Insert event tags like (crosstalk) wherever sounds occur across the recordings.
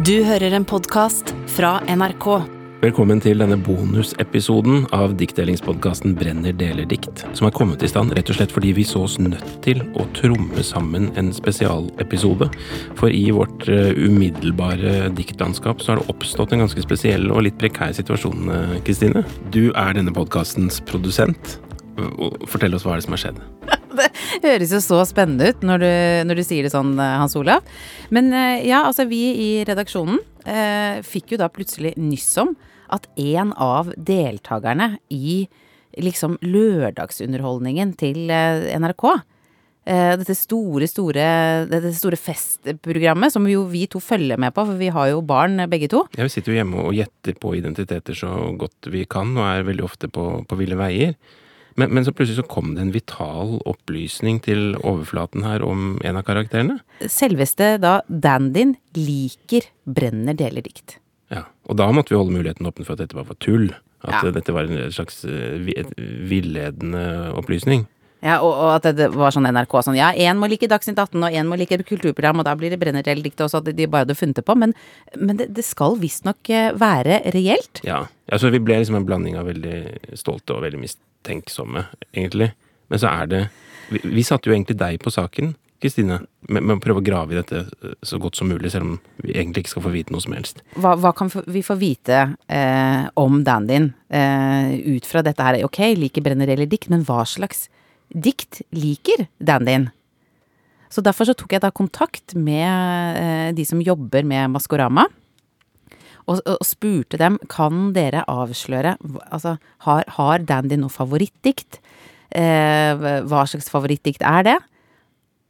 Du hører en podkast fra NRK. Velkommen til denne bonusepisoden av diktdelingspodkasten Brenner deler dikt, som er kommet i stand rett og slett fordi vi så oss nødt til å tromme sammen en spesialepisode. For i vårt uh, umiddelbare diktlandskap så har det oppstått en ganske spesiell og litt prekær situasjon, uh, Kristine. Du er denne podkastens produsent. Fortell oss hva er det som har skjedd. Det høres jo så spennende ut når du, når du sier det sånn, Hans Olav. Men ja, altså vi i redaksjonen eh, fikk jo da plutselig nyss om at en av deltakerne i liksom lørdagsunderholdningen til eh, NRK eh, dette store, store, dette store festprogrammet som jo vi to følger med på, for vi har jo barn begge to. Ja, Vi sitter jo hjemme og gjetter på identiteter så godt vi kan, og er veldig ofte på, på ville veier. Men, men, så plutselig så kom det en vital opplysning til overflaten her om en av karakterene. Selveste da dandyen liker brenner deler dikt. Ja, Og da måtte vi holde muligheten åpen for at dette var for tull. At ja. dette var en slags eh, villedende opplysning. Ja, og, og, at det var sånn NRK sånn Ja, én må like Dagsnytt 18, og én må like kulturprogram, og da blir det Brenner-diktet også, at de bare hadde funnet det på. Men, men det, det skal visstnok eh, være reelt. Ja. altså vi ble liksom en blanding av veldig stolte og veldig mistenksomme, egentlig. Men så er det Vi, vi satte jo egentlig deg på saken. Kristine, med, med, å prøve å grave i dette eh, så godt som mulig, selv om vi egentlig ikke skal få vite noe som helst. Hva, hva kan vi få vite eh, om dandyen eh, ut fra dette her? Ok, liker brenner eller dikt, men hva slags dikt liker dandyen? Så derfor så tok jeg da kontakt med eh, de som jobber med Maskorama. Og, og, spurte dem kan dere avsløre Altså, har, har Dandy noe favorittdikt? Eh, hva slags favorittdikt er det?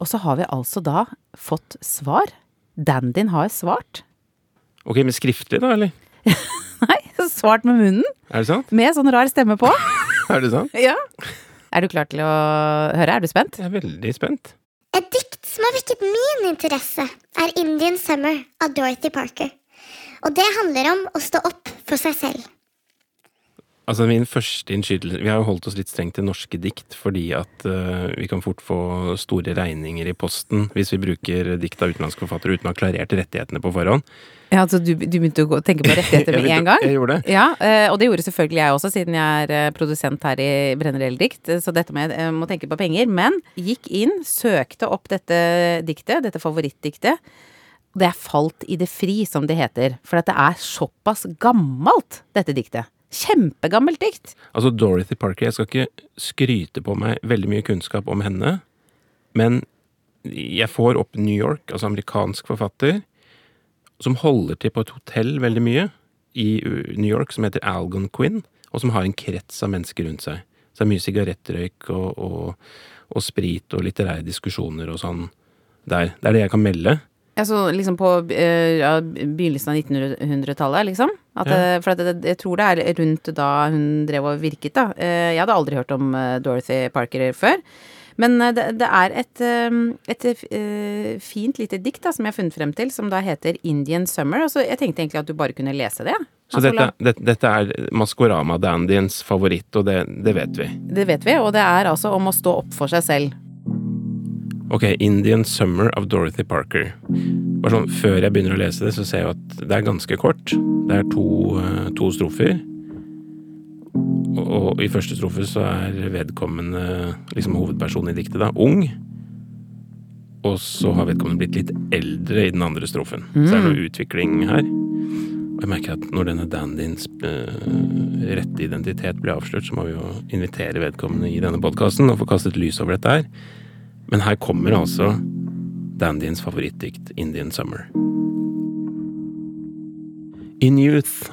Og så har vi altså da fått svar. Dandyen har svart. Ok, men skriftlig da, eller? (laughs) Nei, svart med munnen. Er det sant? Med sånn rar stemme på. (laughs) er det sant? Ja. Er du klar til å høre? Er du spent? Jeg er veldig spent. Et dikt som har vekket min interesse, er Indian Summer av Dorothy Parker. Og det handler om å stå opp for seg selv. Altså min første innskytelse Vi har jo holdt oss litt strengt til norske dikt fordi at uh, vi kan fort få store regninger i posten hvis vi bruker dikt av utenlandske forfattere uten å ha klarert rettighetene på forhånd. Ja, altså du, du begynte å tenke på (laughs) rettigheter med en gang? Jeg gjorde det. Ja, uh, og det gjorde selvfølgelig jeg også, siden jeg er uh, produsent her i Brenner dikt. Så dette med jeg må tenke på penger. Men gikk inn, søkte opp dette diktet, dette favorittdiktet. Det er falt i det fri, som det heter. For det er såpass gammelt, dette diktet. Kjempegammelt dikt. Altså Dorothy Parker, jeg skal ikke skryte på meg veldig mye kunnskap om henne, men jeg får opp New York, altså amerikansk forfatter, som holder til på et hotell veldig mye i New York som heter Algon Quinn, og som har en krets av mennesker rundt seg. Så det er mye sigarettrøyk og, og, og sprit og litterære diskusjoner og sånn der. Det er det jeg kan melde. Altså liksom på uh, ja, begynnelsen av 1900-tallet, liksom? At, ja. Eh, for det, jeg tror det er rundt da hun drev og virket, da. Uh, jeg hadde aldri hørt om Dorothy Parker før. Men det, det, er et, et fint lite dikt da, som jeg har funnet frem til, som da heter Indian Summer. Altså, jeg tenkte egentlig at du bare kunne lese det. Så dette, dette, dette, er Maskorama-dandyens favoritt, og det, det vet vi? Det vet vi, og det er altså om å stå opp for seg selv. Ok, Indian Summer av Dorothy Parker. Bare sånn, Før jeg begynner å lese det, så ser jeg at det er ganske kort. Det er to, eh, to strofer. Og, og, i første strofe så er vedkommende, liksom hovedpersonen i diktet, da, ung. Og så har vedkommende blitt litt eldre i den andre strofen. Mm. Så det er noe utvikling her. Og jeg merker at når denne dandyens uh, rette identitet blir avslørt, så må vi jo invitere vedkommende i denne podkasten og få kastet lys over dette her. Men her kommer altså Dandyens favorittdikt, Indian Summer. In youth,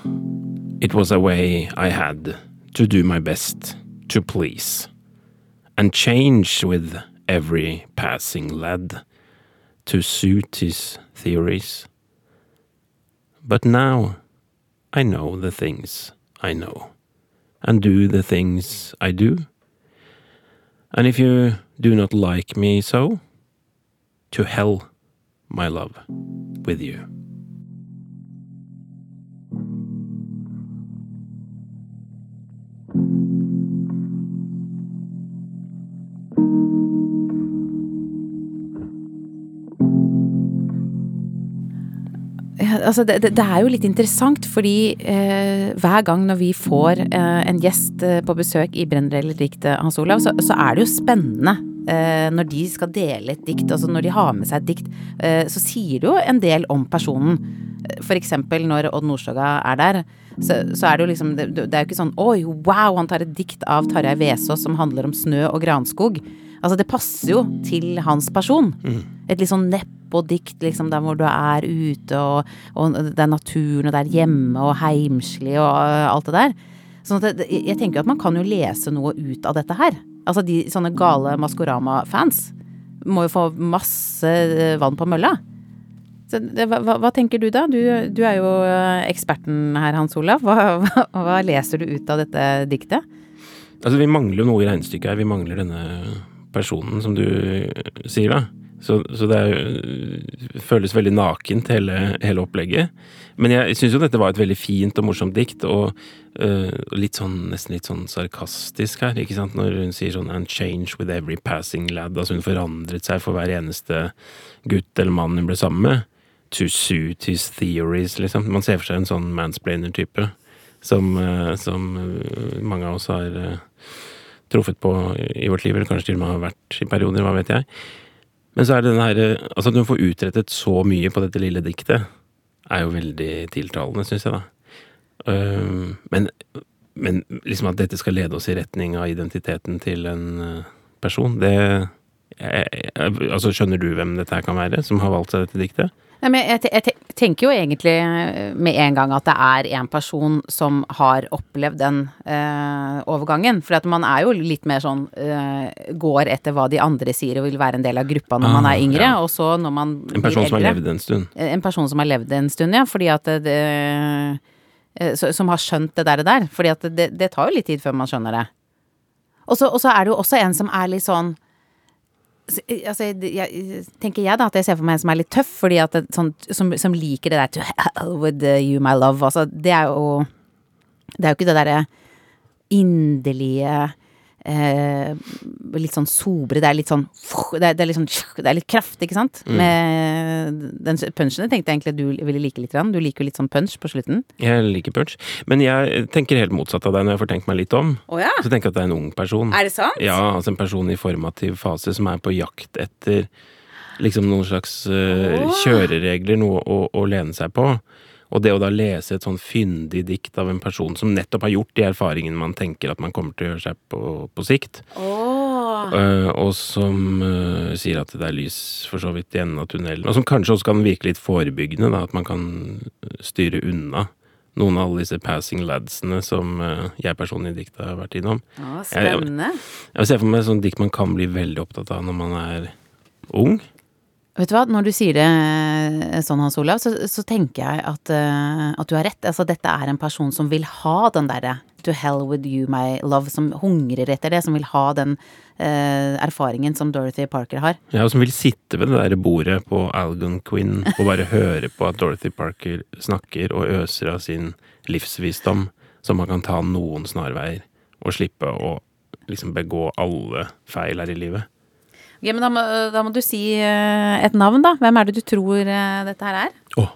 it was a way I had to do my best to please, and change with every passing lad to suit his theories. But now I know the things I know, and do the things I do. And if you do not like me so, to hell, my love, with you. Altså det, det, er jo litt interessant, fordi eh, hver gang når vi får eh, en gjest eh, på besøk i Brenner eller diktet, Hans Olav, så, så er det jo spennende eh, når de skal dele et dikt, altså når de har med seg et dikt, eh, så sier det jo en del om personen. For eksempel når Odd Nordstoga er der, så, så er det jo liksom det, det er jo ikke sånn oi, wow, han tar et dikt av Tarjei Vesaas som handler om snø og granskog. Altså det passer jo til hans person. Et litt sånn nedpå-dikt, liksom, der hvor du er ute, og, og det er naturen, og det er hjemme, og heimslig, og øh, alt det der. Sånn at det, jeg tenker at man kan jo lese noe ut av dette her. Altså de sånne gale Maskorama-fans må jo få masse øh, vann på mølla. Så det, hva, hva tenker du da? Du, du er jo øh, eksperten her, Hans Olav. Hva, hva, hva leser du ut av dette diktet? Altså, vi mangler jo noe i regnestykket her. Vi mangler denne personen, som du sier, da. Så, så det er, føles veldig nakent, hele, hele opplegget. Men jeg syns jo dette var et veldig fint og morsomt dikt, og uh, litt sånn, nesten litt sånn sarkastisk her, ikke sant, når hun sier sånn 'and change with every passing lad', altså hun forandret seg for hver eneste gutt eller mann hun ble sammen med. To suit his theories, liksom. Man ser for seg en sånn mansplainer-type, som, uh, som øh, mange av oss har truffet på i vårt liv, eller kanskje til og med har vært i perioder, hva vet jeg. Men så er det den her Altså at hun får utrettet så mye på dette lille diktet, er jo veldig tiltalende, syns jeg, da. Men, men liksom at dette skal lede oss i retning av identiteten til en eh, person, det jeg, jeg, Altså, skjønner du hvem dette her kan være, som har valgt seg dette diktet? Nei, men jeg, jeg tenker jo egentlig eh, med en gang at det er en person som har opplevd den øh, overgangen. For at man er jo litt mer sånn øh, Går etter hva de andre sier og vil være en del av gruppa når man Ah, er yngre. ja. Og så når man En person som har eldre. levd en stund. En person som har levd en stund, ja. Fordi at det, øh, Som har skjønt det der der. Fordi at det, det tar jo litt tid før man skjønner det. Og så er det jo også en som er litt sånn så, Altså, jeg, tenker jeg da at jeg ser for meg en som er litt tøff, fordi at det, sånn, som, som liker det der to hell with you my love. Altså, det er jo Det er jo ikke det derre inderlige eh, litt sånn sobre, det er litt sånn det er, det er litt sånn Det er litt kraft, ikke sant? Med den punchen tenkte jeg egentlig at du ville like litt. Du liker jo litt sånn punch på slutten. Jeg liker punch. Men jeg tenker helt motsatt av deg når jeg får tenkt meg litt om. Oh, ja? Så tenker jeg at det er en ung person. Er det sant? Ja, altså en person i formativ fase som er på jakt etter liksom noen slags uh, oh. kjøreregler, noe å, å lene seg på. Og det å da lese et sånn fyndig dikt av en person som nettopp har gjort de erfaringene man tenker at man kommer til å gjøre seg på, på sikt, oh. uh, og som uh, sier at det er lys for så vidt i enden av tunnelen, og som kanskje også kan virke litt forebyggende, da, at man kan styre unna noen av alle disse passing ladsene som uh, jeg personlig i diktet har vært innom. Å, spennende. Jeg ser for meg et sånt dikt man kan bli veldig opptatt av når man er ung. Vet du hva, når du sier det eh, sånn, Hans Olav, så, så tenker jeg at, uh, at du har rett. Altså, dette er en person som vil ha den derre to hell with you, my love, som hungrer etter det, som vil ha den uh, erfaringen som Dorothy Parker har. Ja, og som vil sitte ved det der bordet på Algonquin og bare (laughs) høre på at Dorothy Parker snakker og øser av sin livsvisdom, så man kan ta noen snarveier og slippe å liksom begå alle feil her i livet. Ok, men da må, da må du si eh, et navn, da. Hvem er det du tror eh, dette her er? Å!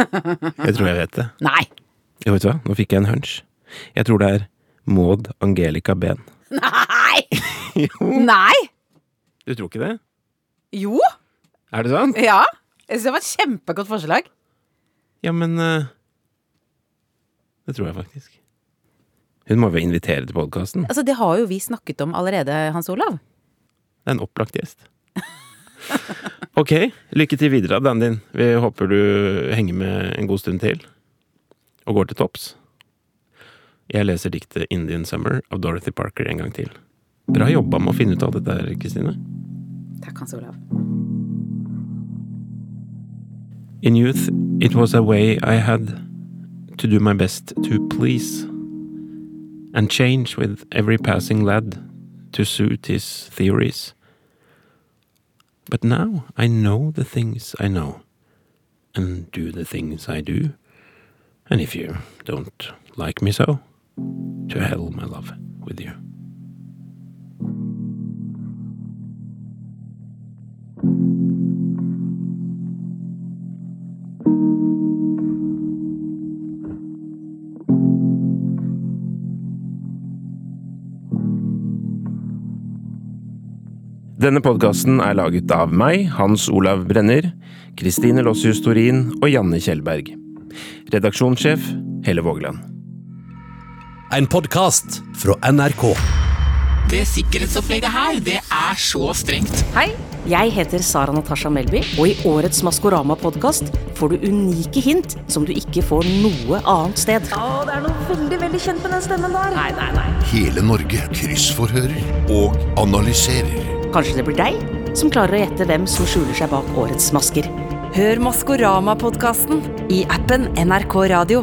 Jeg tror jeg vet det. (laughs) Nei! Jo, vet du hva, nå fikk jeg en hunch. Jeg tror det er Maud Angelica Behn. (laughs) Nei! (laughs) Nei! Du tror ikke det? Jo! Er det sant? Ja! Jeg syns det var et kjempegodt forslag. Ja, men eh, Det tror jeg faktisk. Hun må vi invitere til podkasten. Altså, det har jo vi snakket om allerede, Hans Olav. Det er en opplagt gjest. Ok, lykke til videre, dagen din. Vi håper du henger med en god stund til. Og går til topps. Jeg leser diktet 'Indian Summer' av Dorothy Parker en gang til. Bra jobba med å finne ut av dette her, Kristine. Takk, Hans Olav. In youth, it was a way I had to do my best to please, and change with every passing lad to suit his theories. But now I know the things I know, and do the things I do, and if you don't like me so, to hell, my love, with you. Denne podkasten er laget av meg, Hans Olav Brenner, Kristine Lossius Torin og Janne Kjellberg. Redaksjonssjef Helle Vågeland. En podkast fra NRK. Det sikkerhetsopplegget her, det er så strengt. Hei, jeg heter Sara Natasha Melby, og i årets Maskorama-podkast får du unike hint som du ikke får noe annet sted. Å, det er noe veldig, veldig kjent med den stemmen der. Nei, nei, nei. Hele Norge kryssforhører og analyserer. Kanskje det blir deg som klarer å gjette hvem som skjuler seg bak årets masker. Hør Maskorama-podkasten i appen NRK Radio.